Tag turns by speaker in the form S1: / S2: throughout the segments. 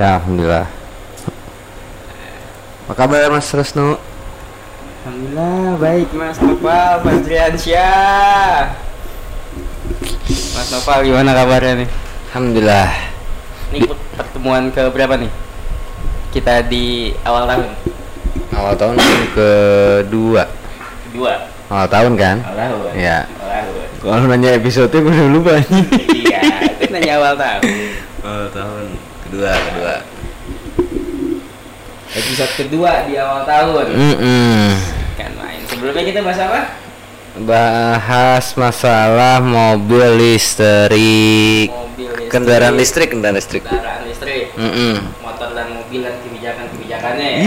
S1: Alhamdulillah.
S2: Ya, alhamdulillah. Apa kabar Mas Resnu?
S1: Alhamdulillah baik Mas Nopal, Mas Driansyah. Mas Nopal gimana kabarnya nih?
S2: Alhamdulillah.
S1: Ini pertemuan ke berapa nih? Kita di awal tahun.
S2: Awal tahun kedua.
S1: Kedua.
S2: Awal tahun kan?
S1: Awal tahun.
S2: Iya.
S1: Awal tahun.
S2: Kalau nanya episode gue udah lupa nih.
S1: iya, itu nanya awal tahun.
S2: Kedua, kedua.
S1: Episode kedua di awal tahun.
S2: Mm
S1: Kan main. Sebelumnya kita bahas apa?
S2: Bahas masalah mobil listrik.
S1: Mobil listrik.
S2: Kendaraan listrik, kendaraan listrik.
S1: Kendaraan listrik.
S2: Mm
S1: Motor dan mobil dan kebijakan-kebijakannya ya.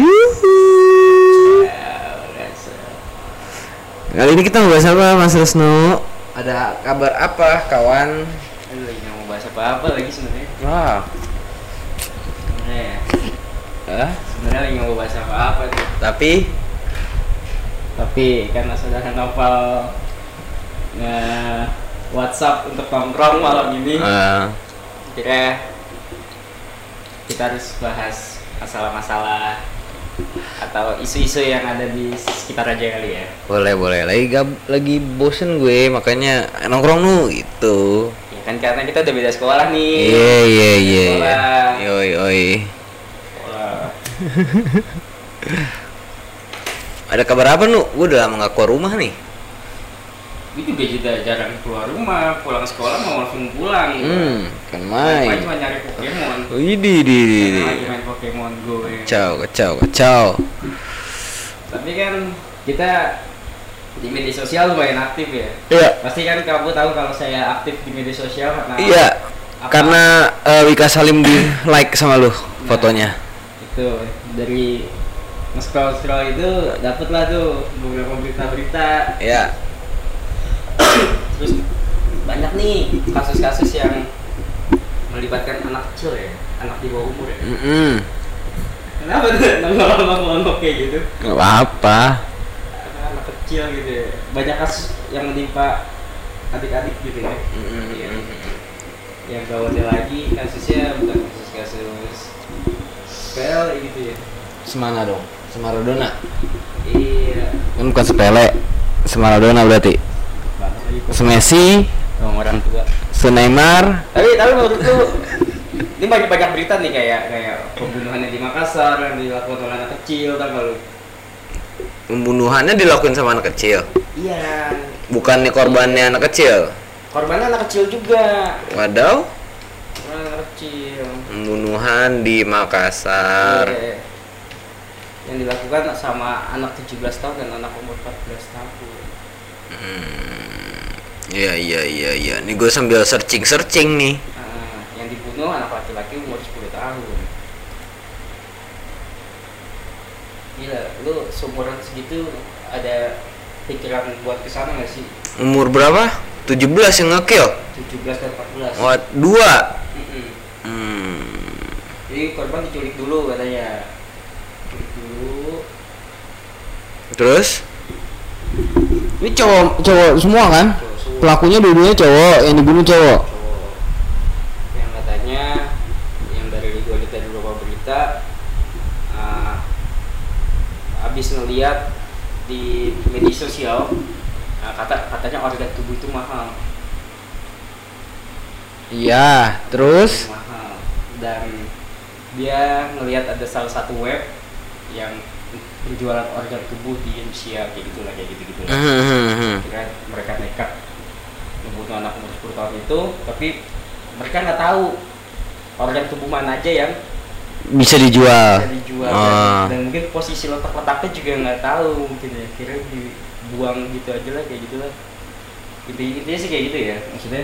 S1: Ya,
S2: Kali ini kita mau bahas apa Mas Resnu? Ada kabar apa kawan?
S1: Aduh, lagi nggak mau bahas apa-apa lagi sebenarnya.
S2: Wah.
S1: Sebenarnya ya.
S2: Hah?
S1: Sebenarnya lagi mau bahas apa-apa nih.
S2: Tapi
S1: Tapi karena saudara Novel nge WhatsApp untuk nongkrong malam ini,
S2: eh,
S1: kira kita harus bahas masalah-masalah atau isu-isu yang ada di sekitar aja kali ya.
S2: boleh boleh lagi gab, lagi bosen gue makanya nongkrong nu gitu.
S1: Ya kan karena kita udah beda sekolah nih.
S2: Iya iya iya. Yoi yoi.
S1: Sekolah.
S2: Ada kabar apa nu? Gue udah lama gak keluar rumah nih.
S1: Gue juga juga jarang keluar rumah, pulang sekolah mau langsung pulang.
S2: Hmm, kan
S1: Main
S2: main.
S1: cuma nyari Pokemon.
S2: Widih di di di.
S1: Lagi main Pokemon Go ya.
S2: Kacau kacau kacau.
S1: Tapi kan kita di media sosial lumayan aktif ya.
S2: Iya.
S1: Pasti kan kamu tahu kalau saya aktif di media sosial karena
S2: Iya.
S1: apa?
S2: Karena eh, Wika Salim di like sama lu fotonya.
S1: Itu dari nge-scroll scroll itu dapet lah tuh beberapa berita-berita.
S2: Iya.
S1: terus banyak nih kasus-kasus yang melibatkan anak kecil ya anak di bawah umur ya.
S2: Mm
S1: kenapa tuh? Nongol-nongol kayak gitu.
S2: Gak apa-apa.
S1: Karena anak kecil gitu ya. Banyak kasus yang menimpa adik-adik gitu ya. Iya. yang gawatnya lagi kasusnya bukan kasus-kasus sepele gitu ya
S2: Semana dong. Semaradona.
S1: iya
S2: Kan bukan sepele. Semaradona berarti. Semesi,
S1: sama orang tua
S2: Seneymar.
S1: tapi tapi menurut lu ini banyak banyak berita nih kayak kayak pembunuhannya di Makassar yang dilakukan oleh anak kecil kan kalau
S2: Pembunuhannya dilakuin sama anak kecil.
S1: iya
S2: Bukannya korbannya anak kecil.
S1: korbannya anak kecil juga. Korban anak kecil
S2: Pembunuhan di Makassar.
S1: Iya. yang dilakukan sama anak 17 tahun dan anak umur 14 tahun
S2: Iya iya iya iya. Nih gue sambil searching searching nih.
S1: Nah, yang dibunuh anak laki-laki umur 10 tahun gila lu seumuran segitu ada pikiran buat ke sana gak sih
S2: Umur berapa? 17 yang ngekill.
S1: 17 dan 14
S2: Wah, dua.
S1: Mm-mm.
S2: Hmm.
S1: jadi korban diculik dulu katanya diculik dulu
S2: Terus?
S3: Ini cowok cowok semua kan?
S1: cowok semua
S3: Pelakunya dua-duanya cowok, yang dibunuh cowok.
S1: cowok yang katanya yang dari gue lihat dari beberapa berita uh, abis ngeliat di media sosial uh, kata katanya organ tubuh itu mahal
S2: Iya, terus?
S1: mahal dan dia ngelihat ada salah satu web yang penjualan organ tubuh di Indonesia kayak gitulah kayak gitu gitu
S2: Hmm.
S1: kira mereka nekat membunuh anak umur 10 tahun itu tapi mereka nggak tahu organ tubuh mana aja yang
S2: Bisa dijual.
S1: bisa dijual
S2: Ah.
S1: dan, dan mungkin posisi letak-letaknya juga nggak tahu mungkin ya kira dibuang gitu aja lah kayak gitu lah inti intinya sih kayak gitu ya maksudnya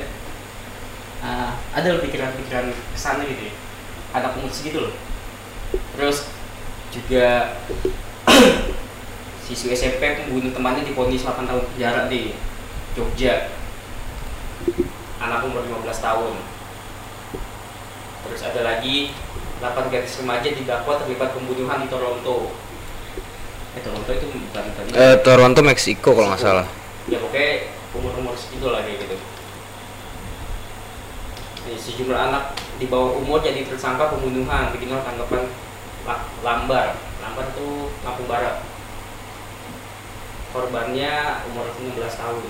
S1: ah, ada pikiran-pikiran ke sana gitu ya anak umur segitu loh. Terus juga siswi SMP membunuh temannya diponis 8 tahun penjara di Jogja. Anak umur 15 tahun. Terus ada lagi 8 gadis remaja didakwa terlibat pembunuhan di Toronto. Eh Toronto itu bukan tadi
S2: Eh, Toronto, Meksiko kalau nggak salah.
S1: ya pokoknya umur-umur segitu lah kayak gitu sejumlah anak di bawah umur jadi tersangka pembunuhan orang tanggapan La- lambar. Lambar itu Lampung Barat. Korbannya umur 16 tahun.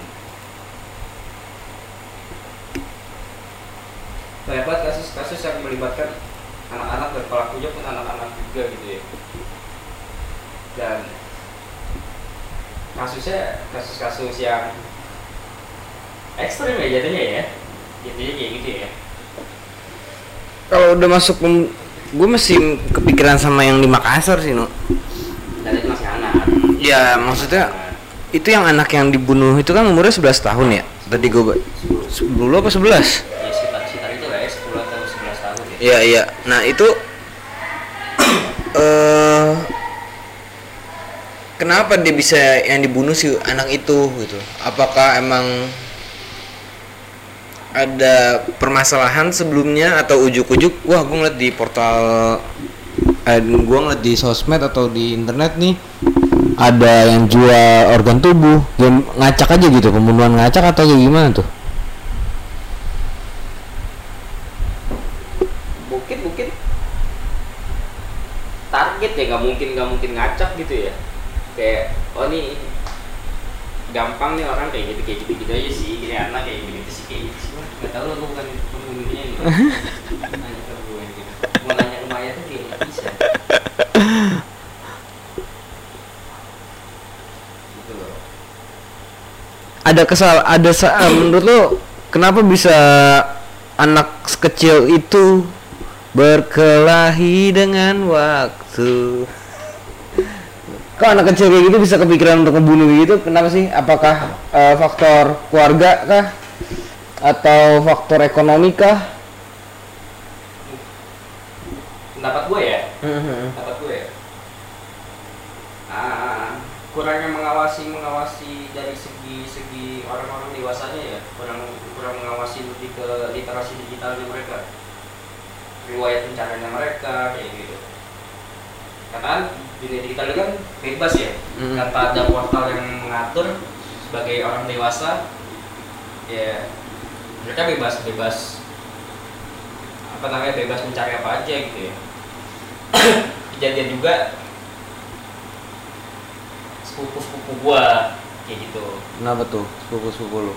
S1: Banget kasus-kasus yang melibatkan anak-anak dan pelakunya pun anak-anak juga gitu ya. Dan kasusnya kasus-kasus yang ekstrim ya jatuhnya ya. Jatuhnya kayak gitu ya
S2: Kalau udah masuk gue masih kepikiran sama yang di Makassar sih, no.
S1: dan itu masih anak
S2: Ya, maksudnya itu yang anak yang dibunuh itu kan umurnya 11 tahun ya. Tadi gue 10 apa 11?
S1: ya sekitar sekitar itu lah ya 10 atau 11 tahun ya
S2: Iya, iya. Nah, itu eh kenapa dia bisa yang dibunuh si anak itu gitu? Apakah emang ada permasalahan sebelumnya atau ujuk-ujuk? Wah gue ngeliat di portal eh, gue ngeliat di sosmed atau di internet nih ada yang jual organ tubuh. Yang ngacak aja gitu pembunuhan ngacak atau kayak gimana tuh?
S1: Mungkin mungkin. Target ya nggak mungkin nggak mungkin ngacak gitu ya. Kayak oh nih gampang nih orang kayak gitu kayak gitu gitu aja sih anak kayak gitu, gitu sih kayak gitu sih. Nggak tahu lah gue bukan pembunuhnya nih. Nanya ke gue gitu mau nanya ke Maya tuh kayak nggak bisa. Gitu loh.
S2: Ada kesal ada sa- eh, menurut lo kenapa bisa anak kecil itu berkelahi dengan waktu kok anak kecil kayak gitu bisa kepikiran untuk membunuh gitu? Kenapa sih? Apakah eh, faktor keluarga kah? Atau faktor ekonomi kah?
S1: Pendapat gue ya? Pendapat gue ya? Ah, kurangnya mengawasi mengawasi dari segi segi orang-orang dewasanya ya? Kurang kurang mengawasi lebih ke literasi digitalnya mereka. Riwayat pencariannya mereka kayak gitu. Karena kan dunia digital itu kan bebas ya.
S2: Mhm.
S1: tanpa ada portal yang mengatur sebagai orang dewasa ya mereka bebas bebas apa namanya bebas mencari apa aja gitu ya. Kejadian juga sepupu-sepupu gua kayak gitu.
S2: Kenapa tuh sepupu sepupu lo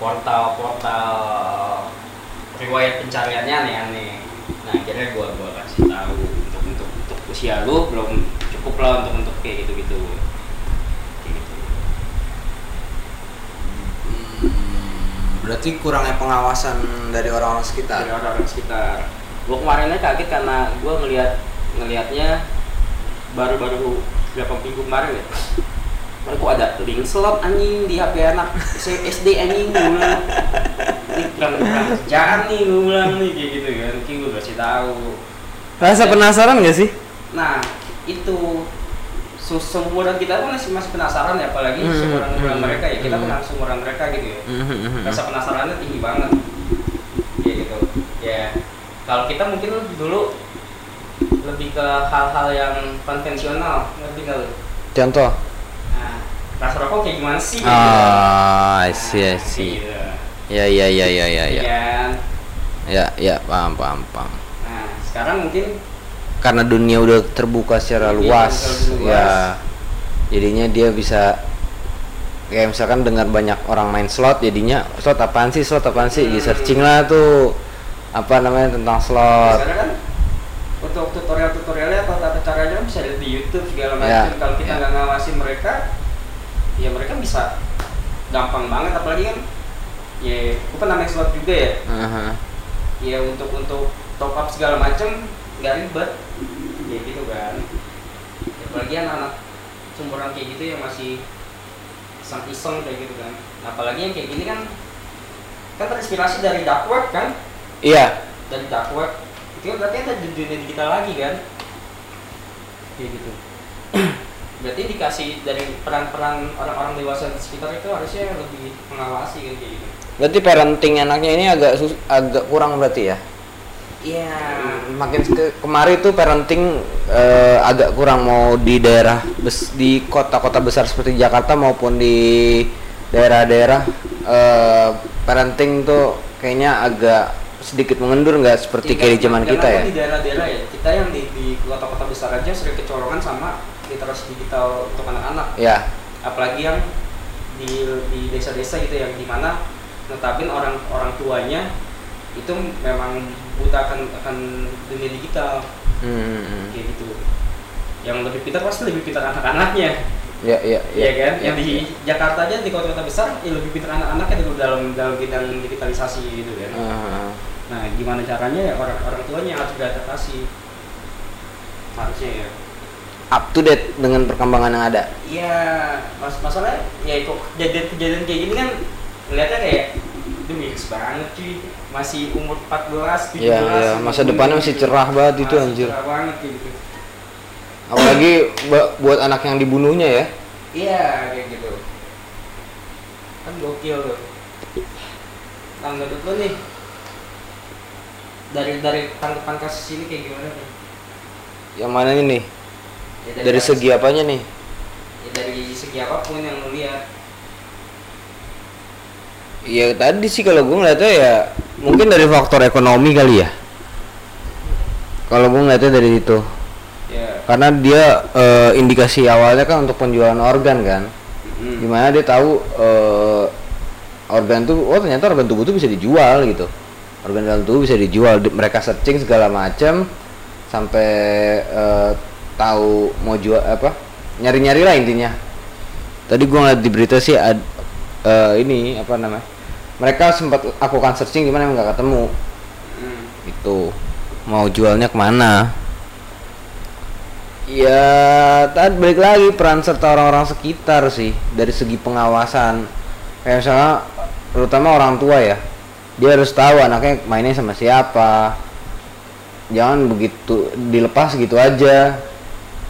S1: portal-portal riwayat pencariannya aneh-aneh. Nah akhirnya gua gua kasih tahu untuk untuk untuk usia lu belum cukup lah untuk untuk kayak gitu gitu kayak gitu.
S2: Berarti kurangnya pengawasan dari orang-orang sekitar?
S1: Dari orang-orang sekitar. Gua kemarinnya kaget karena gua ngelihat ngelihatnya baru-baru berapa minggu kemarin ya. Kemarin kok ada link slot anjing di HP anak SD anjing gue bilang. Ini kurang kerjaan nih gue bilang nih kayak gitu kan. Mungkin gue kasih tahu.
S2: Rasa penasaran gak sih
S1: itu su- seumuran kita kan masih masih penasaran ya apalagi
S2: Hmm,
S1: seumuran umuran
S2: hmm,
S1: mereka ya kita
S2: hmm.
S1: kenal seumuran mereka gitu ya rasa penasarannya tinggi banget ya gitu ya kalau kita mungkin dulu lebih ke hal-hal yang konvensional ngerti nggak lu?
S2: contoh
S1: nah rasa rokok kayak gimana sih
S2: Ah, I
S1: Nah,
S2: see, I see.
S1: gitu.
S2: Ya, ya, ya, ya, ya,
S1: Iya
S2: ya.
S1: kan?
S2: Ya, ya, paham, paham, paham.
S1: nah sekarang mungkin
S2: Karena dunia udah terbuka secara
S1: Dunia
S2: luas,
S1: terbuka luas.
S2: ya. Jadinya dia bisa kayak misalkan dengar banyak orang main slot, jadinya slot apaan sih, slot apaan sih, di
S1: Hmm.
S2: searching lah tuh apa namanya tentang slot.
S1: kan untuk tutorial-tutorialnya atau tata caranya bisa lihat di YouTube segala
S2: Ya,
S1: macam kalau kita
S2: ya.
S1: nggak ngawasin mereka ya mereka bisa gampang banget apalagi kan ya gue pernah main slot juga ya
S2: Aha.
S1: ya untuk untuk top up segala macam nggak ribet ya gitu kan. Apalagi anak-anak sumuran kayak gitu yang masih iseng-iseng kayak gitu kan. Nah, apalagi yang kayak gini kan kan terinspirasi dari dark web kan?
S2: Iya,
S1: dari dark web. Itu kan berarti ada di dunia digital lagi kan? Kayak gitu. Berarti dikasih dari peran-peran orang-orang dewasa di sekitar itu harusnya lebih mengawasi kan kayak gitu.
S2: Berarti parenting anaknya ini agak sus- agak kurang berarti ya.
S1: Iya.
S2: Makin ke kemari tuh parenting eh, agak kurang mau di daerah bes, di kota-kota besar seperti Jakarta maupun di daerah-daerah eh, parenting tuh kayaknya agak sedikit mengendur nggak seperti kayak di zaman kita ya?
S1: di daerah-daerah ya kita yang di, di kota-kota besar aja sering kecolongan sama literasi digital untuk anak-anak.
S2: Ya.
S1: Apalagi yang di di desa-desa gitu yang di mana netapin orang orang tuanya itu memang buta akan akan dunia digital
S2: Hmm,
S1: kayak gitu yang lebih pintar pasti lebih pintar anak-anaknya
S2: ya ya
S1: Iya kan?
S2: ya,
S1: yang di Jakarta aja di kota-kota besar ya lebih pintar anak-anaknya dulu dalam dalam bidang digitalisasi gitu kan.
S2: Ah, ah.
S1: Nah, gimana caranya ya orang orang tuanya harus beradaptasi. Harusnya ya.
S2: up to date dengan perkembangan yang ada
S1: Iya, mas masalah ya kok kejadian-kejadian kayak gini kan ngeliatnya kayak itu mix banget cuy. Masih umur 14, 17.
S2: ya ya masa
S1: gitu.
S2: depannya masih cerah banget itu anjir
S1: Cerah banget gitu.
S2: apalagi bu- buat anak yang dibunuhnya ya
S1: Iya, kayak gitu. Kan gokil tuh. Menurut lo nih, dari dari tanggapan kasus ini kayak gimana nih?
S2: yang mana ini
S1: Ya,
S2: dari
S1: kasus-
S2: segi apanya nih
S1: ya, dari segi apa pun yang lo lihat.
S2: Ya tadi sih kalau gue ngeliatnya ya mungkin dari faktor ekonomi kali ya. Kalau gue ngeliatnya dari itu,
S1: Ya.
S2: karena dia eh, indikasi awalnya kan untuk penjualan organ kan,
S1: Mm.
S2: di mana dia tahu eh, organ tuh, oh ternyata organ tubuh tuh bisa dijual gitu, organ dalam tubuh bisa dijual. Di- Mereka searching segala macam sampai eh, tahu mau jual apa, nyari-nyari lah intinya. Tadi gue ngeliat di berita sih ad, eh, ini apa namanya, mereka sempat lakukan searching gimana nggak ketemu.
S1: Mm.
S2: itu mau jualnya ke mana? Ya tadi balik lagi peran serta orang-orang sekitar sih dari segi pengawasan. Kayak misalnya terutama orang tua ya dia harus tahu anaknya mainnya sama siapa. Jangan begitu dilepas gitu aja.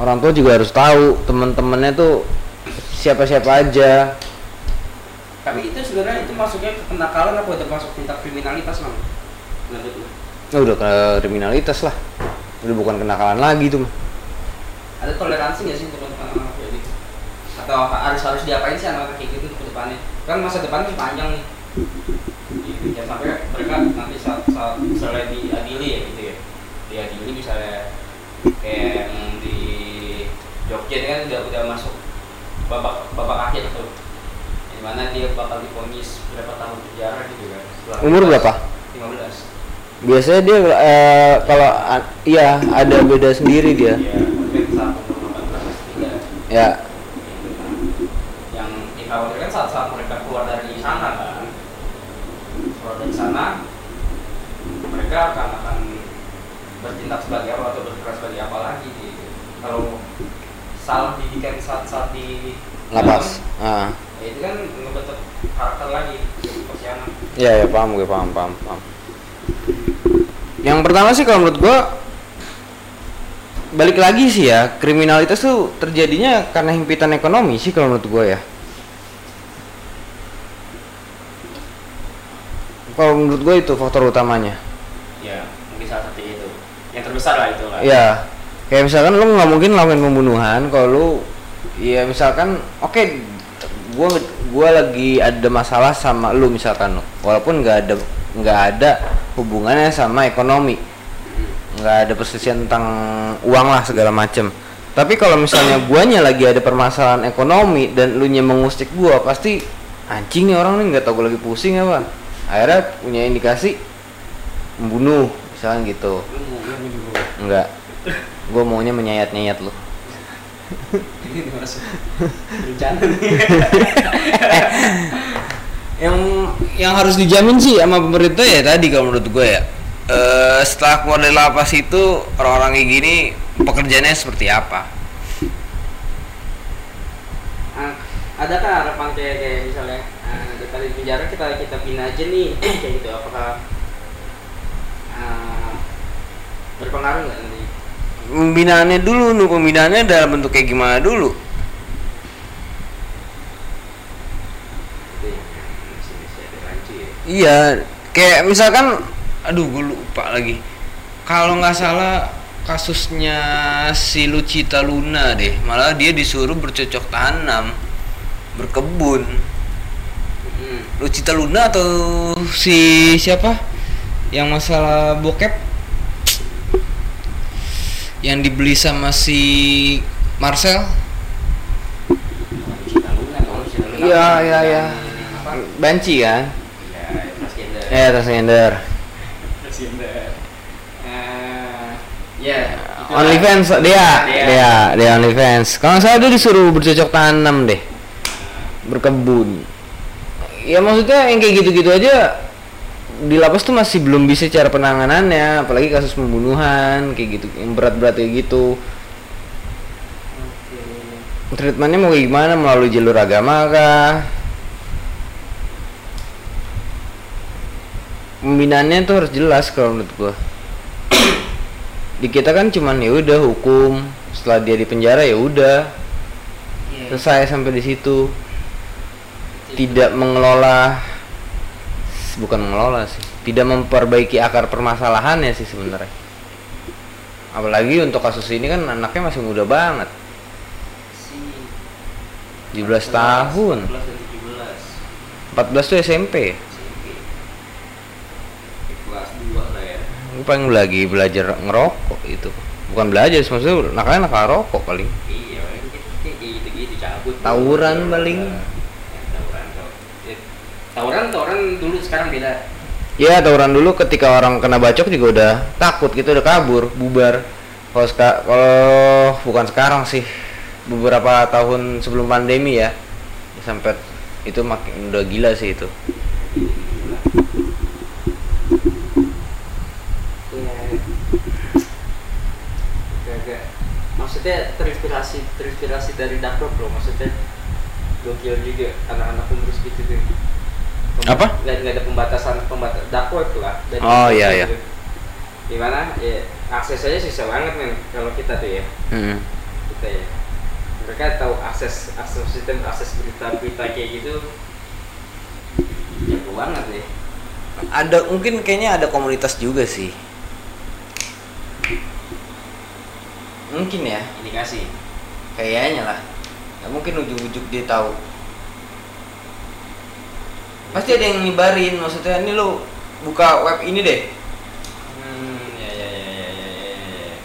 S2: Orang tua juga harus tahu teman-temannya tuh siapa-siapa aja
S1: Tapi itu sebenarnya itu masuknya ke kenakalan apa udah masuk tindak kriminalitas bang? Menurut lo?
S2: nah, udah ke kriminalitas lah udah bukan kenakalan lagi tuh mah.
S1: Ada toleransi nggak sih untuk anak-anak kayak gitu? Atau harus harus diapain sih anak-anak kayak gitu ke depannya? Kan masa depannya masih panjang nih. Gitu, jangan sampai mereka nanti saat, saat misalnya diadili ya gitu ya diadili misalnya kayak yang di Jogja kan udah udah masuk babak babak akhir tuh di mana dia bakal diponis berapa tahun penjara gitu kan Setelah
S2: umur berapa?
S1: 15
S2: biasanya dia eh, kalau iya ada beda sendiri dia.
S1: Ya 18 tiga.
S2: Ya.
S1: Kan. yang dikhawatirkan saat saat mereka keluar dari sana kan keluar dari sana mereka akan akan bertindak sebagai apa atau bergerak sebagai apa lagi gitu. kalau salah didikan saat saat di
S2: lapas. Ah
S1: ya itu kan ngebentuk karakter lagi
S2: ya ya paham gue paham paham paham. Yang pertama sih kalau menurut gua balik lagi sih ya kriminalitas tuh terjadinya karena himpitan ekonomi sih kalau menurut gua ya. Kalau menurut gua itu faktor utamanya.
S1: Ya mungkin salah satu itu. Yang terbesar lah itu lah.
S2: Ya kayak misalkan lu nggak mungkin ngelakuin pembunuhan kalau lu ya misalkan oke gua gua lagi ada masalah sama lu misalkan walaupun nggak ada nggak ada hubungannya sama ekonomi. Nggak ada perselisihan tentang uang lah segala macem. Tapi kalau misalnya guanya lagi ada permasalahan ekonomi dan lu nya mengusik gua pasti anjing nih orang nih nggak tahu gua lagi pusing apa. Akhirnya punya indikasi membunuh misalnya gitu. Enggak. Gue maunya menyayat-nyayat lu.
S1: ini rencana nih
S2: Yang yang harus dijamin sih sama pemerintah ya tadi kalau menurut gue ya. Eh setelah keluar dari lapas itu orang-orang kayak gini pekerjaannya seperti apa?
S1: Ah, ada kan harapan kayak kayak misalnya ah, daripada di penjara kita kita bina aja nih kayak gitu apakah ah, berpengaruh nggak nanti
S2: Pembinaannya dulu, nu pembinaannya dalam bentuk kayak gimana dulu?
S1: ya ya
S2: Iya, kayak misalkan, aduh gue lupa lagi. Kalau nggak salah kasusnya si Lucita Luna deh, malah dia disuruh bercocok tanam, berkebun.
S1: hmm.
S2: Lucita Luna atau si siapa? yang masalah bokep yang dibeli sama si Marcel
S1: Luna
S3: Iya,
S1: apa?
S3: iya, iya.
S1: apa
S3: Banci kan?
S1: ya transgender
S3: Eh, transgender.
S1: transgender Eh, ya.
S3: OnlyFans dia,
S1: Dia.
S3: dia, dia OnlyFans. Kalau salah dia disuruh bercocok tanam deh, berkebun. Ya maksudnya yang kayak gitu-gitu aja di lapas tuh masih belum bisa cara penanganannya, apalagi kasus pembunuhan kayak gitu, yang berat-berat kayak gitu.
S1: Oke.
S3: Treatmentnya mau gimana? Melalui jalur agama kah? Pembinaannya tuh harus jelas kalau menurut gua. Di kita kan cuman ya udah hukum, setelah dia di penjara ya udah
S1: Iya.
S3: selesai sampai di situ. Tidak mengelola bukan mengelola sih, tidak memperbaiki akar permasalahannya sih sebenarnya. Apalagi untuk kasus ini kan anaknya masih muda banget.
S1: Si
S3: 17 tahun.
S1: 11 dan 17
S3: 14 tuh SMP.
S1: SMP kelas 2 lah ya
S3: Gue paling lagi belajar ngerokok itu. Bukan belajar, maksudnya nakalnya nakal rokok paling.
S1: iya cabut
S3: Tawuran paling.
S1: Ya, tawuran tau- ya, tawuran tawuran dulu sekarang beda
S3: Ya tawuran dulu ketika orang kena bacok juga udah takut gitu udah kabur, bubar. Kalau seka- kalau bukan sekarang sih beberapa tahun sebelum pandemi ya, sampai itu makin udah gila sih itu.
S1: Iya. Agak maksudnya terinspirasi terinspirasi dari Dark Web loh maksudnya gokil juga anak-anak umur segitu tuh.
S3: Apa?
S1: Nggak, nggak ada pembatasan pembatas Dark Web lah. dari
S3: Oh, iya, iya.
S1: gitu. Gimana? Ya akses aja susah banget men kalau kita tuh ya
S3: Mm-mm.
S1: kita ya mereka tahu akses akses sistem akses berita berita kayak gitu jago banget nih
S2: ada mungkin kayaknya ada komunitas juga sih mungkin ya
S1: indikasi
S2: kayaknya lah nggak mungkin ujuk-ujuk dia tahu pasti ada yang nyebarin maksudnya ini lo buka web ini deh.
S1: Hmm ya ya ya ya ya ya ya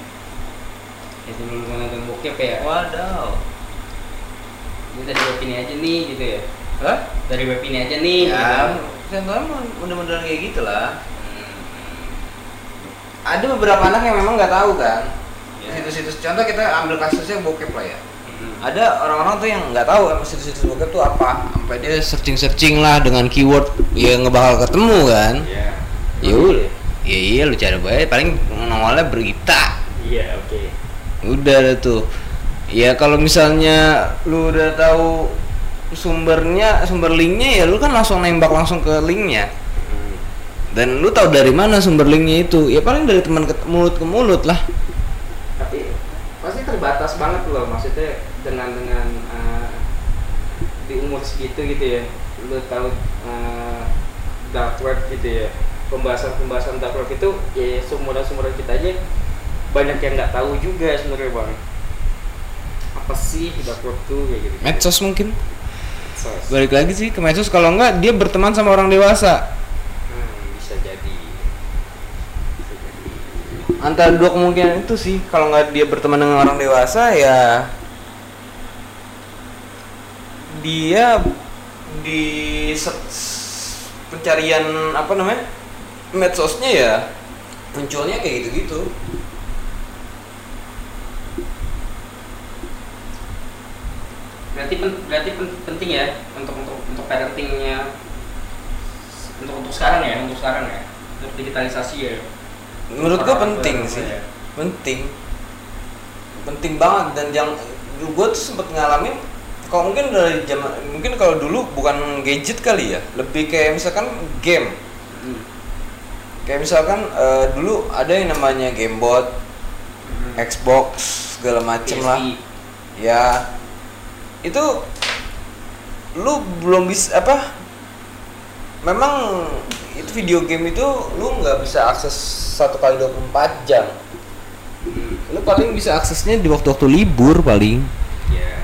S1: itu dulu nonton bokep ya.
S2: Wadaw
S1: ini dari web ini aja nih gitu ya.
S2: Hah?
S1: dari web ini aja nih
S2: ya.
S1: gitu.
S2: mudah-mudahan kayak gitu lah.
S1: Hmm,
S2: ada beberapa anak yang memang nggak tahu kan.
S1: Ya.
S2: situs-situs contoh kita ambil kasusnya bokep lah ya
S1: hmm.
S2: ada orang-orang tuh yang nggak tahu emang situs-situs bokep tuh apa. Sampai dia searching-searching lah dengan keyword yang nggak bakal ketemu kan.
S1: Ya
S2: ya udah. Ya iya lu cari baik paling nongolnya berita.
S1: Iya oke.
S2: Udah deh tuh. Ya kalau misalnya lu udah tahu sumbernya sumber linknya ya lu kan langsung nembak langsung ke linknya.
S1: Hmm.
S2: dan lu tahu dari mana sumber linknya itu. Ya paling dari teman ke mulut ke mulut lah
S1: terbatas banget loh maksudnya dengan dengan eh, di umur segitu gitu ya lu tahu eh, dark web gitu ya pembahasan pembahasan dark web itu ya sumuran sumuran kita aja banyak yang nggak tahu juga sebenarnya bang. Apa sih dark web tuh kayak gitu
S2: medsos mungkin.
S1: Sos.
S2: balik lagi sih ke medsos kalau enggak dia berteman sama orang dewasa antara dua kemungkinan itu sih kalau nggak dia berteman dengan orang dewasa ya dia di pencarian apa namanya medsosnya ya munculnya kayak gitu-gitu.
S1: Berarti pen- berarti pen- penting ya untuk untuk untuk parentingnya untuk untuk sekarang ya untuk sekarang ya untuk digitalisasi ya
S2: menurut gua
S1: Orang-orang
S2: penting sih
S1: ya.
S2: penting penting banget dan yang gue tuh sempet ngalamin kalau mungkin dari zaman mungkin kalau dulu bukan gadget kali ya lebih kayak misalkan game
S1: Hmm.
S2: kayak misalkan eh, dulu ada yang namanya gamebot
S1: Hmm.
S2: Xbox segala macem lah
S1: PSP.
S2: ya itu lu belum bisa apa memang itu video game itu lu nggak bisa akses satu kali 24 jam.
S1: Hmm.
S2: lu paling bisa aksesnya di waktu-waktu libur paling.
S1: Ya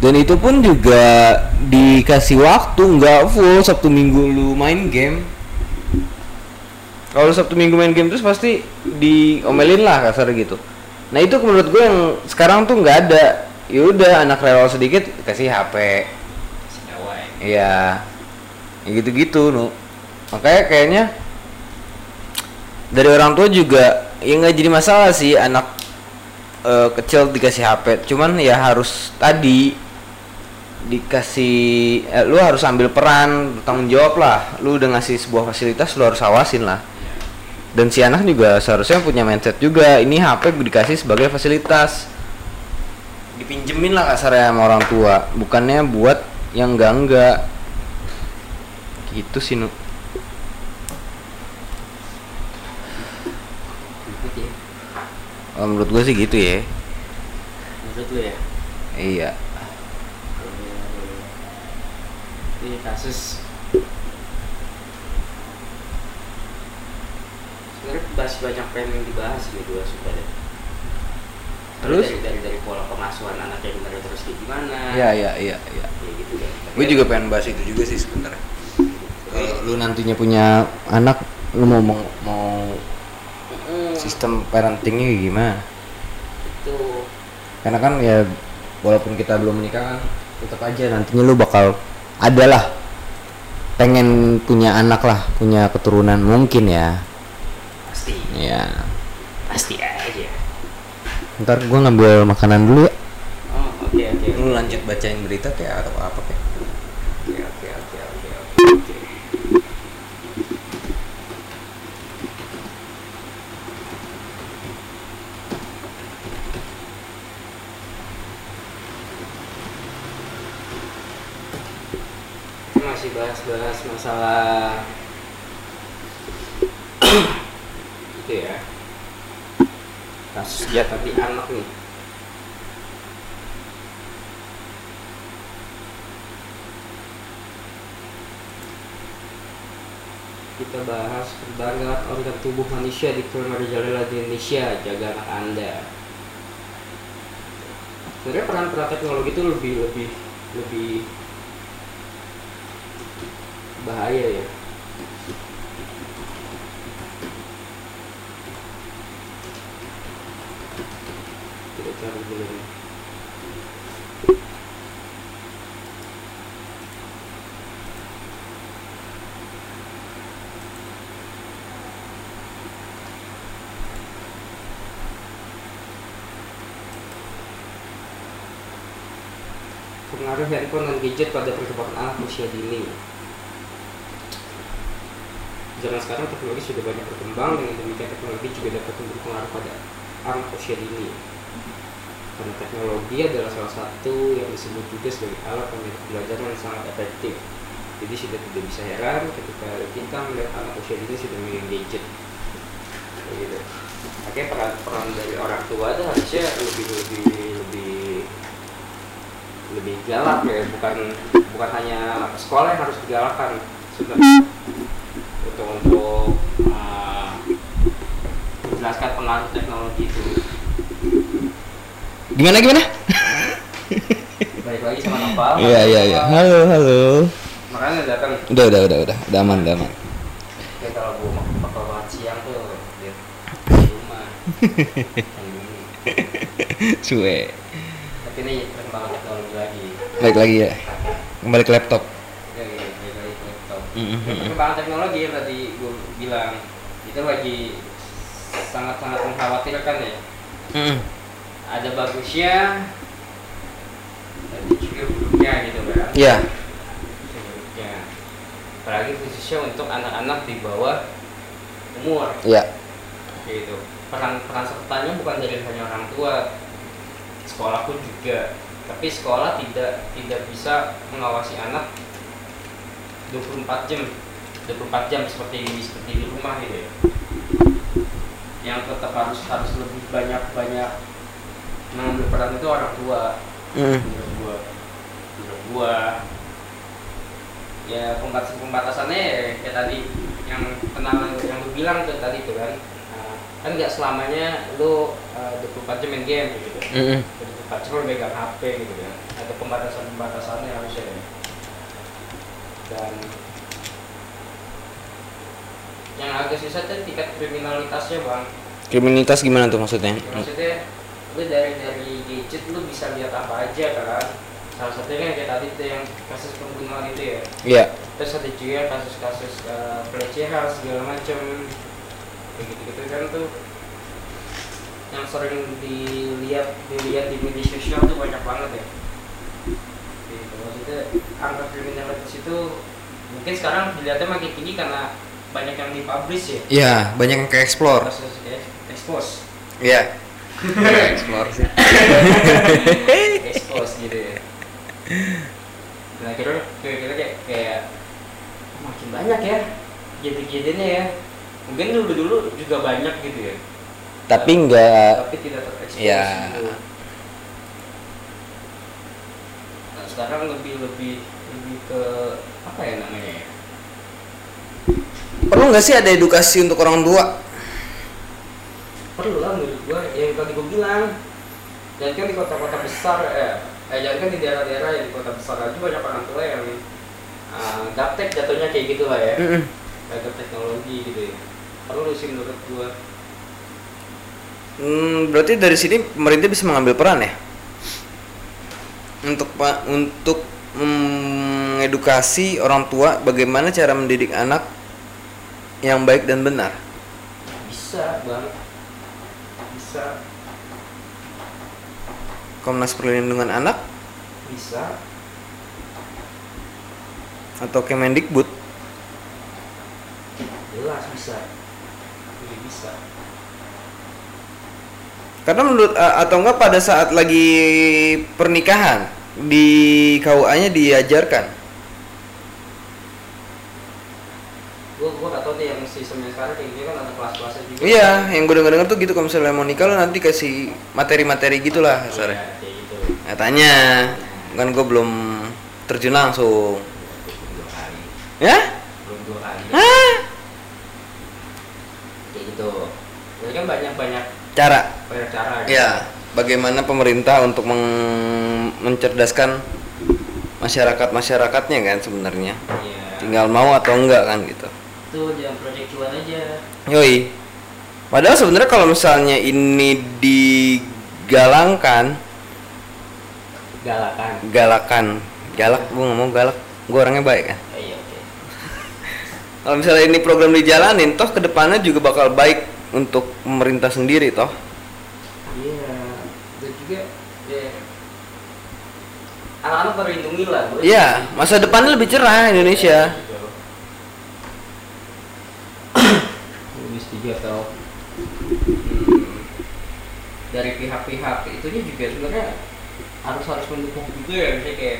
S2: dan itu pun juga dikasih waktu nggak full. Sabtu minggu lu main game. Kalau Sabtu Minggu main game terus pasti diomelin lah kasar gitu. Nah itu menurut gue yang sekarang tuh nggak ada. Yaudah anak rewel sedikit kasih HP iya. Ya gitu-gitu nu makanya kayaknya dari orang tua juga ya nggak jadi masalah sih anak eh, kecil dikasih HP cuman ya harus tadi dikasih eh, lu harus ambil peran tanggung jawab lah. Lu udah ngasih sebuah fasilitas lu harus awasin lah. Dan si anak juga seharusnya punya mindset juga ini HP dikasih sebagai fasilitas. Dipinjemin lah kasarnya sama orang tua bukannya buat yang enggak enggak gitu sih nu
S1: Ribet ya
S2: Oh, menurut gue sih gitu ya.
S1: Menurut lu ya?
S2: Iya.
S1: Ini kasus sebenarnya masih banyak pengen dibahas gitu dua suka deh
S2: Terus?
S1: dari, dari dari pola pengasuhan anak yang benar terus kayak gimana.
S2: Iya iya iya iya.
S1: Ya gitu kan. Tapi
S2: gue juga pengen bahas itu juga sih sebenarnya. Kalau lu nantinya punya anak lu mau mau, mau sistem parentingnya gimana?
S1: Itu.
S2: Karena kan ya walaupun kita belum menikah kan tetap aja nantinya lu bakal adalah pengen punya anak lah punya keturunan mungkin ya.
S1: Pasti.
S2: Ya
S1: pasti aja.
S2: Ntar gua ngambil makanan dulu ya.
S1: Oh oke oke.
S2: Lu lanjut bacain berita kayak atau apa kayak
S1: oke oke oke oke oke oke Kita bahas-bahas masalah itu ya. Kasus jatuh di anak nih. Kita bahas perdagangan organ tubuh manusia di Jalila di Indonesia. Jaga anak anda. Sebenarnya peran-peran teknologi itu lebih lebih lebih bahaya ya cari dulu nih. pengaruh handphone dan gadget pada perkembangan anak usia dini. Zaman sekarang teknologi sudah banyak berkembang dengan demikian teknologi juga dapat memberi pengaruh pada anak usia dini. Karena teknologi adalah salah satu yang disebut juga sebagai alat pembelajaran yang sangat efektif. Jadi sudah tidak bisa heran ketika kita melihat anak usia dini sudah memegang gadget. Gitu. Makanya peran peran dari orang tua itu harusnya lebih lebih lebih lebih galak ya bukan bukan hanya sekolah yang harus digalakkan sebenarnya untuk untuk uh, menjelaskan pengaruh teknologi itu.
S2: Gimana gimana?
S1: Balik lagi sama Nopal.
S2: Iya iya iya. Halo halo.
S1: Makanya datang.
S2: Udah udah udah udah. Udah aman udah aman.
S1: Kayak kalau gue mau bakal banget siang tuh di rumah.
S2: Suwe.
S1: Tapi ini perkembangan teknologi lagi.
S2: Balik lagi ya. Kembali ke laptop
S1: ya, ya, balik lagi
S2: Mhm.
S1: Ya, perkembangan teknologi yang tadi gue bilang itu lagi sangat-sangat mengkhawatirkan ya. Ada bagusnya dan juga buruknya gitu kan.
S2: Iya.
S1: Buruknya. Apalagi khususnya untuk anak-anak di bawah umur.
S2: Iya.
S1: gitu. Peran peran sertanya bukan dari hanya orang tua sekolah pun juga. Tapi sekolah tidak tidak bisa mengawasi anak 24 jam 24 jam seperti seperti di rumah gitu ya. Yang tetap harus harus lebih banyak banyak mengambil peran itu orang tua. Menurut gua. Menurut gua. Ya pembatas pembatasannya ya, kayak tadi yang kenal yang lu bilang tuh tadi tuh kan. Nah, kan nggak selamanya lu uh, 24 jam main game gitu. 24 jam lu megang HP gitu kan. Ada pembatasan pembatasannya harusnya ya. Dan yang agak susah tuh tingkat kriminalitasnya bang.
S2: Kriminalitas gimana tuh maksudnya?
S1: Ya, maksudnya lu dari dari gadget lu bisa lihat apa aja kan? Salah satunya kan kayak tadi tuh yang kasus pembunuhan itu ya.
S2: Iya.
S1: Terus ada juga kasus-kasus eh, pelecehan segala macam kayak gitu-gitu kan tuh. Yang sering dilihat dilihat di media sosial tuh banyak banget ya. Maksudnya angka kriminalitas itu mungkin sekarang dilihatnya makin tinggi karena banyak yang dipublish ya.
S2: Iya banyak yang ke explore
S1: expose.
S2: Iya. Explore sih.
S1: Expose gitu ya. Nah kira kira kayak kayak makin banyak ya jadi-jadinya ya. Mungkin dulu dulu juga banyak gitu ya.
S2: Tapi enggak
S1: tapi tidak terekspos
S2: Ya.
S1: gitu. nah sekarang lebih lebih lebih ke apa ya namanya ya?
S2: Perlu nggak sih ada edukasi untuk orang tua?
S1: Perlu lah menurut gua yang tadi gua bilang. Dan kan di kota-kota besar eh, eh jangan kan di daerah-daerah yang di kota besar. Aja banyak orang tua yang uh, gaptek jatuhnya kayak gitu lah ya.
S2: Mm-mm.
S1: gaptek teknologi gitu ya. Perlu sih menurut gua.
S2: Hmm, berarti dari sini pemerintah bisa mengambil peran ya untuk pak untuk mengedukasi orang tua bagaimana cara mendidik anak yang baik dan benar.
S1: bisa bang bisa.
S2: Komnas Perlindungan Anak?
S1: Bisa.
S2: Atau Kemendikbud?
S1: Jelas bisa Iya, bisa
S2: karena menurut a- atau enggak pada saat lagi pernikahan di KUA-nya diajarkan.
S1: gua gua gak yang sekarang kayak gini kan ada kelas-kelasnya juga
S2: Iya, yang gue denger-denger tuh gitu kalau misalnya mau nikah lo nanti kasih materi-materi gitulah
S1: Iya,
S2: kasarnya.
S1: kayak gitu
S2: Katanya kan gue belum terjun langsung.
S1: belum dua kali
S2: Ya?
S1: belum dua kali
S2: Hah?
S1: kayak gitu jadi kan banyak banyak
S2: Cara.
S1: Banyak cara gitu.
S2: Ya, bagaimana pemerintah untuk meng- mencerdaskan masyarakat-masyarakatnya kan sebenarnya.
S1: Iya.
S2: Tinggal mau atau enggak kan gitu.
S1: tuh jangan proyek cuan aja
S2: Yoi. Padahal sebenarnya kalau misalnya ini digalangkan,
S1: galakan
S2: galakan, galak, gue nggak mau galak, gue orangnya baik kan.
S1: Eh, iya
S2: Kalau misalnya ini program dijalanin, toh ke depannya juga bakal baik untuk pemerintah sendiri toh.
S1: iya dan juga ya anak-anak terlindungi lah.
S2: Iya, masa depannya lebih cerah Indonesia.
S1: Lebih setuju atau hmm, dari pihak-pihak itunya juga sebenarnya harus harus mendukung juga ya misalnya kayak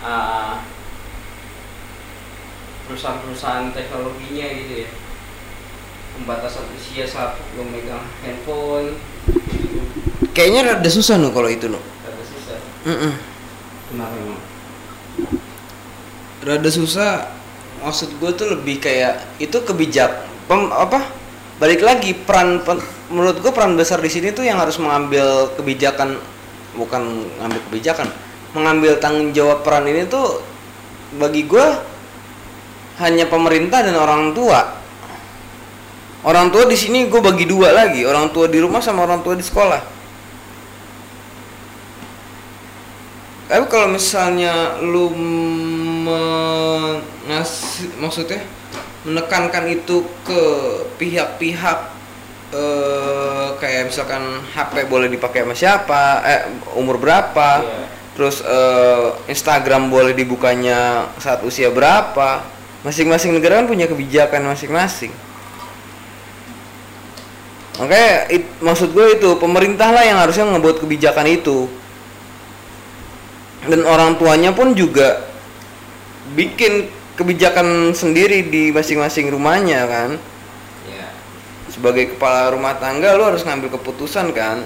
S1: ah, perusahaan-perusahaan teknologinya gitu ya pembatasan usia saat lo megang handphone gitu
S2: Kayaknya rada susah nu kalau itu nu.
S1: kata susah
S2: Mm-mm.
S1: Kenapa
S2: Rada susah. Maksud gue tuh lebih kayak itu kebijak, pem, apa? Balik lagi peran, pen- menurut gue peran besar di sini tuh yang harus mengambil kebijakan, bukan ngambil kebijakan, mengambil tanggung jawab peran ini tuh bagi gue hanya pemerintah dan orang tua. Orang tua di sini gue bagi dua lagi, orang tua di rumah sama orang tua di sekolah. Tapi kalau misalnya lu mengasih maksudnya menekankan itu ke pihak-pihak eh kayak misalkan HP boleh dipakai sama siapa, eh umur berapa,
S1: Iya.
S2: terus eh, Instagram boleh dibukanya saat usia berapa. Masing-masing negara kan punya kebijakan masing-masing. Makanya it- maksud gue itu pemerintah lah yang harusnya ngebuat kebijakan itu dan orang tuanya pun juga bikin kebijakan sendiri di masing-masing rumahnya kan?
S1: Ya.
S2: Sebagai kepala rumah tangga lu harus ngambil keputusan kan?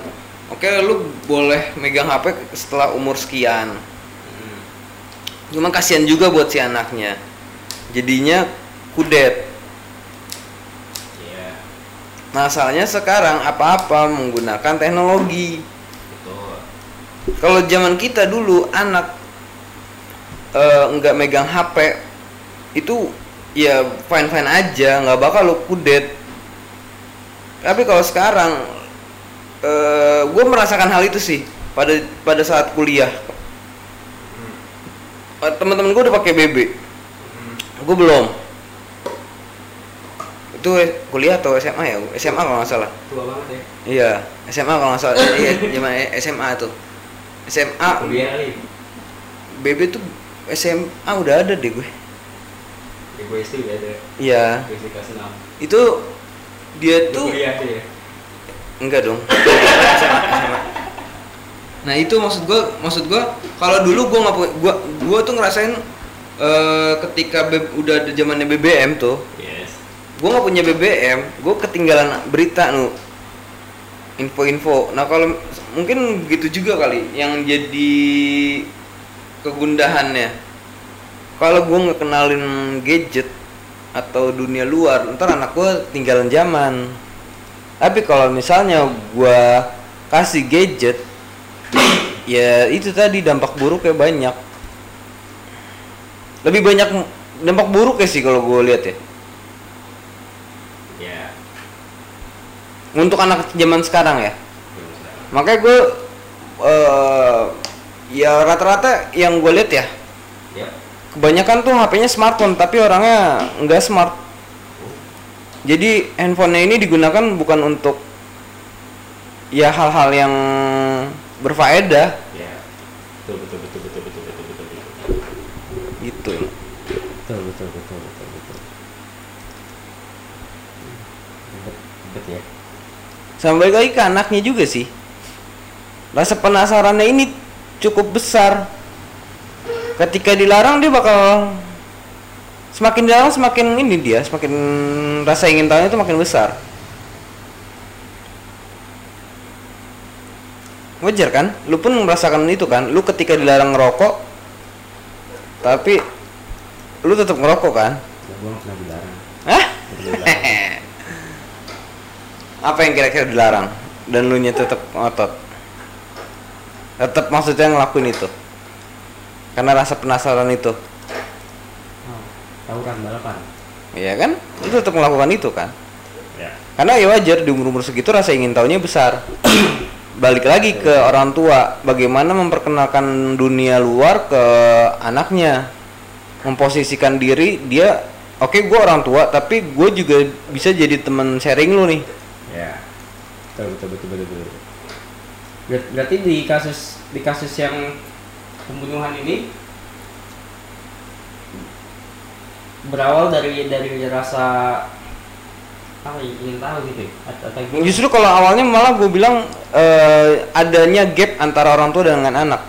S2: Oke lu boleh megang HP setelah umur sekian.
S1: Hmm.
S2: cuma kasihan juga buat si anaknya. Jadinya kudet.
S1: Ya.
S2: Masalahnya sekarang apa-apa menggunakan teknologi Kalau zaman kita dulu anak eh, nggak megang HP itu ya fine fine aja nggak bakal lu kudet. Tapi kalau sekarang eh gue merasakan hal itu sih pada pada saat kuliah. Eh, teman-teman gue udah pakai BB gue belum. Itu kuliah atau SMA ya? SMA kalau nggak salah.
S1: Tua banget ya.
S2: Iya SMA kalau nggak salah. Iya zaman SMA tuh SMA BB tuh SMA udah ada deh gue.
S1: Ya gue SD udah ada.
S2: Iya.
S1: Gue
S2: itu dia tuh
S1: kuliah tuh ya?
S2: Enggak dong. SMA, SMA. nah itu maksud gue maksud gue kalau dulu gue nggak gua gua tuh ngerasain eh, ketika B- udah ada zamannya BBM tuh
S1: yes.
S2: gue nggak punya BBM gue ketinggalan berita nu info-info. Nah kalau mungkin gitu juga kali yang jadi kegundahannya. Kalau gue nggak kenalin gadget atau dunia luar ntar anak gue tinggalan zaman. Tapi kalau misalnya gue kasih gadget ya itu tadi dampak buruknya banyak. Lebih banyak dampak buruk ya sih kalau gue lihat ya.
S1: Ya.
S2: Untuk anak zaman sekarang ya makanya gue uh, ya rata-rata yang gue lihat ya,
S1: ya
S2: kebanyakan tuh HP-nya smartphone tapi orangnya nggak smart. Jadi handphonenya ini digunakan bukan untuk ya hal-hal yang berfaedah.
S1: Ya. Betul betul betul betul betul betul betul,
S2: gitu.
S1: Betul betul betul betul betul. Ya.
S2: Sama balik lagi ke anaknya juga sih rasa penasarannya ini cukup besar. Ketika dilarang dia bakal semakin dilarang semakin ini dia semakin rasa ingin tahu itu makin besar. Wajar kan? Lu pun merasakan itu kan? Lu ketika dilarang ngerokok tapi lu tetap ngerokok kan?
S1: Ya pernah dilarang.
S2: Hah? Apa yang kira-kira dilarang? Dan lu nya tetap ngotot tetap maksudnya ngelakuin itu. Karena rasa penasaran itu.
S1: Oh, tawuran balapan.
S2: Iya kan? Lu tetap melakukan itu kan?
S1: Ya
S2: karena ya wajar di umur umur segitu rasa ingin tahunya besar. Balik lagi ke orang tua. Bagaimana memperkenalkan dunia luar ke anaknya? Memposisikan diri dia oke gue orang tua tapi gue juga bisa jadi teman sharing lu nih.
S1: Ya betul betul betul betul berarti di kasus di kasus yang pembunuhan ini berawal dari dari rasa apa ya, ingin tahu gitu ya? atau, atau gimana?
S2: Justru kalau awalnya malah gue bilang eh, adanya gap antara orang tua dengan anak.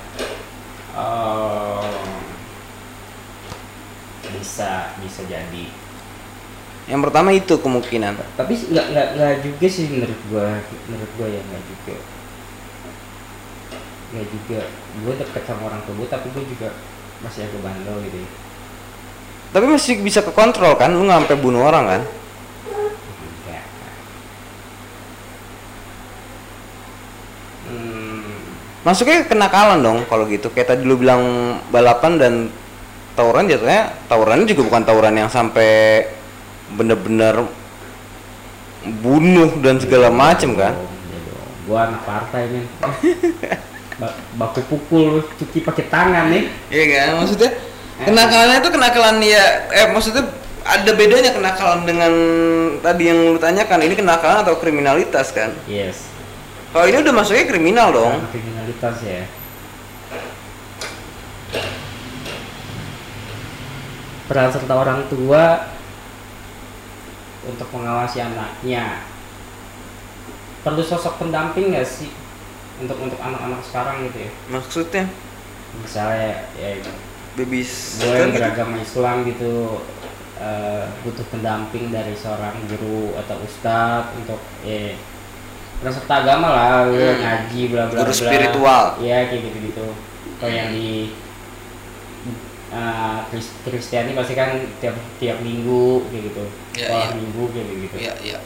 S1: Oh, bisa bisa jadi
S2: Yang pertama itu kemungkinan.
S1: tapi nggak nggak nggak juga sih menurut gua menurut gua ya nggak juga nggak juga gua deket sama orang tua gua tapi gua juga masih agak bandel gitu ya
S2: Tapi masih bisa kekontrol kan, lu nggak sampai bunuh orang kan?
S1: hmm,
S2: Masuknya kenakalan dong kalau gitu. Kayak tadi lu bilang balapan dan tawuran jatuhnya tawurannya juga bukan tawuran yang sampai bener-bener bunuh dan segala macem kan.
S1: Dong. gua anak partai Ba- baku pukul cuci pakai tangan nih
S2: Iya kan? Maksudnya kenakalannya itu kenakalan ya eh maksudnya ada bedanya kenakalan dengan tadi yang lu tanyakan ini kenakalan atau kriminalitas kan?
S1: yes
S2: Kalau ini udah masuknya kriminal dong.
S1: Karena kriminalitas ya peran serta orang tua untuk mengawasi anaknya perlu sosok pendamping nggak sih untuk untuk anak-anak sekarang gitu ya
S2: Maksudnya
S1: misalnya ya
S2: baby
S1: gue yang beragama Islam gitu eh, butuh pendamping dari seorang guru atau ustadz untuk eh peran serta agama lah lu
S2: Hmm.
S1: ngaji bla bla
S2: Guru spiritual.
S1: iya kayak gitu gitu kalau yang di Kris- Kristiani pasti kan tiap tiap minggu kayak gitu
S2: Iya,
S1: sekolah
S2: iya.
S1: minggu kayak gitu
S2: Iya, iya.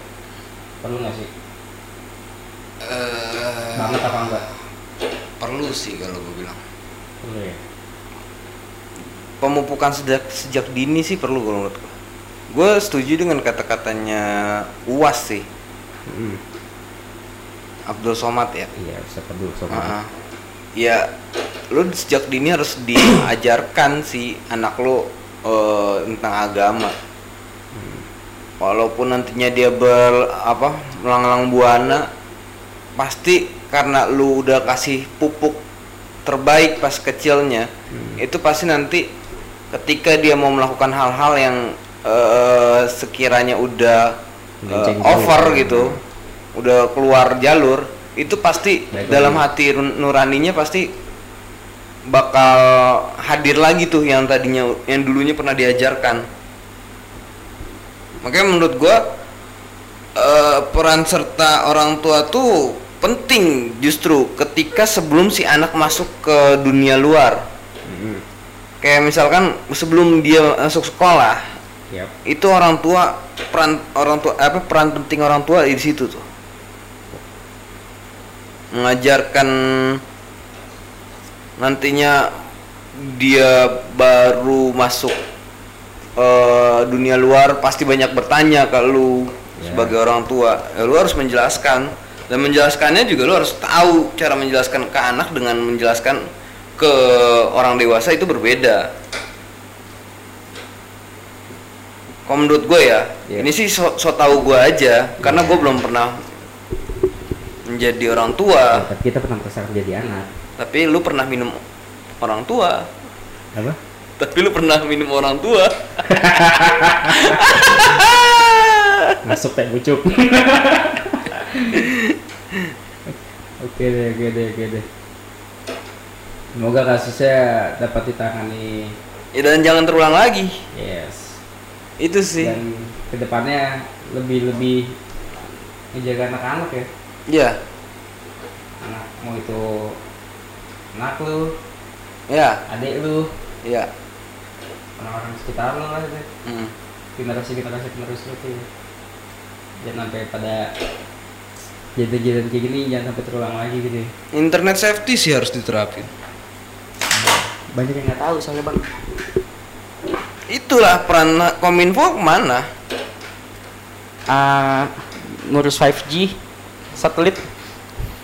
S1: perlu nggak sih Banget apa enggak
S2: perlu sih kalau gue bilang.
S1: perlu ya
S2: Pemupukan sejak sejak dini sih perlu kalau menurut gue. gue setuju dengan kata-katanya uas sih
S3: Hmm.
S2: Abdul Somad ya
S3: Iya, dulu sobat.
S2: Heeh. ya lu sejak dini harus diajarkan si anak lu eh, tentang agama walaupun nantinya dia ber apa melanglang buana pasti karena lu udah kasih pupuk terbaik pas kecilnya itu pasti nanti ketika dia mau melakukan hal-hal yang eh, sekiranya udah
S3: Melenceng
S2: over
S3: jauh.
S2: gitu udah keluar jalur itu pasti
S3: Baik
S2: dalam
S3: lagi.
S2: hati nur- nuraninya pasti bakal hadir lagi tuh yang tadinya yang dulunya pernah diajarkan makanya menurut gua eh, peran serta orang tua tuh penting justru ketika sebelum si anak masuk ke dunia luar
S3: Hmm.
S2: kayak misalkan sebelum dia masuk sekolah
S3: Yap.
S2: itu orang tua peran orang tua apa peran penting orang tua di situ tuh mengajarkan nantinya dia baru masuk eh, dunia luar pasti banyak bertanya ke lu
S3: Ya.
S2: sebagai orang tua ya, lu harus menjelaskan dan menjelaskannya juga lu harus tahu cara menjelaskan ke anak dengan menjelaskan ke orang dewasa itu berbeda kalau menurut gue ya
S3: Iya.
S2: ini sih so, so tahu gue aja karena gue belum pernah menjadi orang tua
S3: Tapi kita pernah berusaha jadi anak.
S2: tapi lu pernah minum orang tua
S3: Apa?
S2: tapi lu pernah minum orang tua
S3: Masuk teh bucuk. oke deh, oke deh, oke deh. Semoga kasusnya dapat ditangani.
S2: ya dan jangan terulang lagi
S3: Yes.
S2: itu sih
S3: Dan ke depannya lebih lebih menjaga anak-anak ya.
S2: ya
S3: Anak mau itu anak lu,
S2: ya
S3: adik lu,
S2: ya
S3: orang-orang sekitar lu lah itu.
S2: Hmm.
S3: generasi generasi penerus lu tuh jangan sampai pada kejadian kayak gini jangan sampai terulang lagi gitu ya.
S2: internet safety sih harus diterapin
S3: banyak yang nggak tahu soalnya bang
S2: itulah peran kominfo ke mana
S1: Ah, ngurus 5G satelit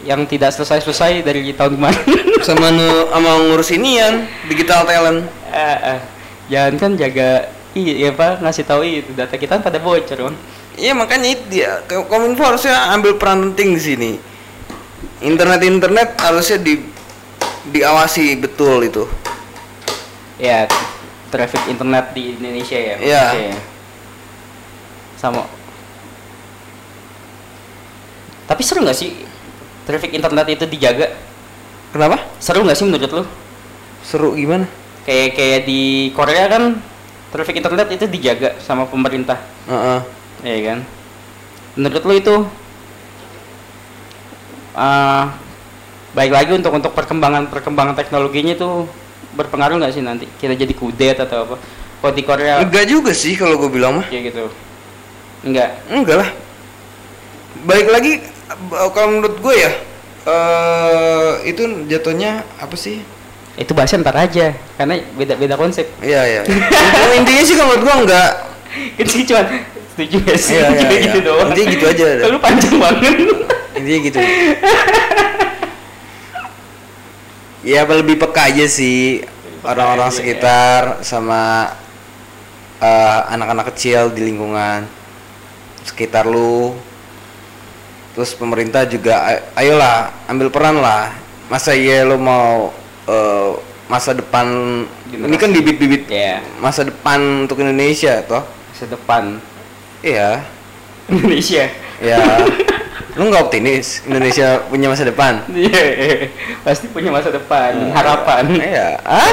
S1: yang tidak selesai-selesai dari tahun kemarin.
S2: sama nu sama ngurus inian digital talent
S1: Eh, eh, jangan kan jaga iya apa ngasih tahu itu data kita kan pada bocor bang.
S2: Iya makanya itu dia Kominfo harusnya ambil peran penting di sini. Internet internet harusnya di diawasi betul itu.
S1: Ya traffic internet di Indonesia ya.
S2: Iya.
S1: ya. Sama. Tapi seru nggak sih traffic internet itu dijaga?
S2: Kenapa?
S1: Seru nggak sih menurut lu?
S2: Seru gimana?
S1: Kayak kayak di Korea kan traffic internet itu dijaga sama pemerintah.
S2: Heeh.
S1: Iya kan? Menurut lu itu ah baik lagi untuk untuk perkembangan perkembangan teknologinya itu berpengaruh nggak sih nanti kita jadi kudet atau apa? Kalau di Korea
S2: Enggak juga sih kalau gue bilang mah.
S1: kayak gitu. Enggak.
S2: Enggak lah. Baik lagi eh, kalau menurut gue ya eh itu jatuhnya apa sih?
S1: Itu bahasa ntar aja karena beda-beda konsep.
S2: Iya iya. Intinya- Intinya sih kalau menurut gue enggak.
S1: Itu sih cuman setuju gak sih?
S2: Iya, iya, iya.
S1: gitu doang.
S2: Intinya gitu aja.
S1: Lu panjang banget.
S2: Intinya gitu. ya lebih peka aja sih orang-orang
S1: ya.
S2: sekitar sama eh, anak-anak kecil di lingkungan sekitar lu. Terus pemerintah juga ayolah ambil peran lah. Masa iya lu mau eh, masa depan ini kan bibit-bibit
S1: Iya.
S2: masa depan untuk Indonesia toh?
S1: Masa depan
S2: Iya.
S1: Indonesia.
S2: Ya. lu nggak optimis Indonesia punya masa depan?
S1: Iya, pasti punya masa depan, harapan.
S2: Iya. Ah?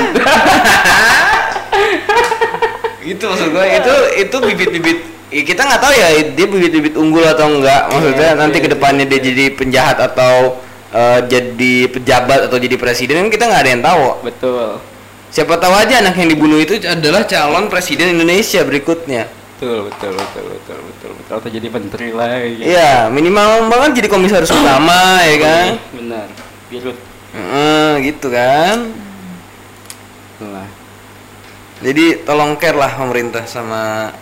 S2: itu maksud gue itu itu bibit-bibit ya kita nggak tahu ya dia bibit-bibit unggul atau enggak maksudnya
S1: Iya,
S2: nanti
S1: iya,
S2: ke depannya dia jadi penjahat atau eh, jadi pejabat atau jadi presiden kita nggak ada yang tahu
S1: Betul.
S2: siapa tahu aja anak yang dibunuh itu adalah calon presiden Indonesia berikutnya
S1: Betul, betul, betul, betul, betul, betul. Atau jadi menteri lagi.
S2: iya minimal banget jadi komisaris utama ya kan
S1: Benar. Birut.
S2: Heeh, gitu kan
S1: Lah.
S2: jadi tolong care lah pemerintah sama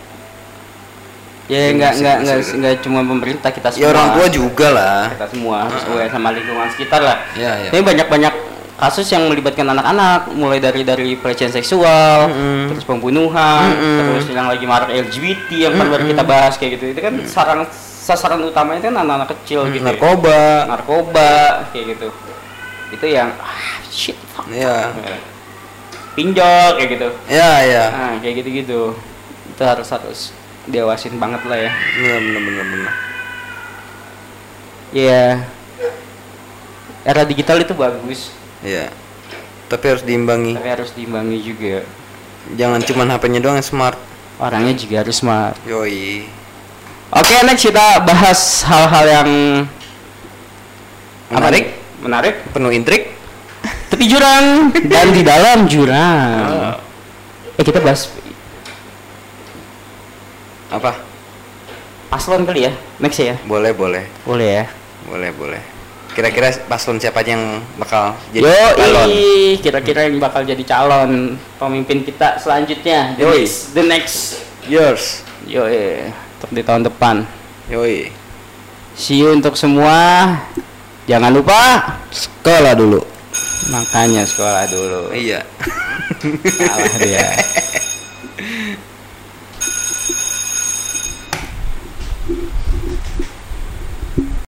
S1: ya nggak nggak nggak nggak cuma pemerintah kita semua
S2: Ya orang tua juga lah.
S1: kita semua sesuai sama lingkungan sekitar lah
S2: Ya, ya.
S1: Tapi banyak banyak kasus yang melibatkan anak-anak, mulai dari dari pelecehan seksual,
S2: Mm-mm.
S1: terus pembunuhan,
S2: Mm-mm.
S1: terus yang lagi marak LGBT yang kan baru kita bahas kayak gitu. Itu kan sarang sasaran utamanya kan anak-anak kecil gitu. ya.
S2: Narkoba.
S1: Narkoba kayak gitu. Itu yang ah, shit. fuck.
S2: Ya.
S1: Pinjol kayak gitu.
S2: Ya, ya.
S1: Nah, kayak gitu-gitu. Itu harus harus diawasin banget lah ya.
S2: Benar benar benar benar.
S1: Iya. Era digital itu bagus,
S2: Iya. Tapi harus diimbangi.
S1: tapi harus diimbangi juga.
S2: Jangan cuman HP-nya doang yang smart.
S1: Orangnya juga harus smart.
S2: Yoi.
S1: Oke, next kita bahas hal-hal yang apa
S2: Menarik.
S1: nih? Menarik.
S2: Penuh intrik.
S1: Tepi jurang dan di dalam jurang. Eh kita bahas
S2: Apa?
S1: paslon kali ya, next ya.
S2: Boleh, boleh.
S1: Boleh ya.
S2: Boleh, boleh. Kira-kira paslon siapa aja yang bakal jadi
S1: Yo,
S2: calon?
S1: kira-kira yang bakal jadi calon pemimpin kita selanjutnya. The
S2: Yoi.
S1: next, the next.
S2: Yours.
S1: Yo, untuk di tahun depan.
S2: Yoi.
S1: See you untuk semua. Jangan lupa
S2: Sekolah dulu.
S1: makanya sekolah dulu.
S2: Iya.
S1: Salah dia.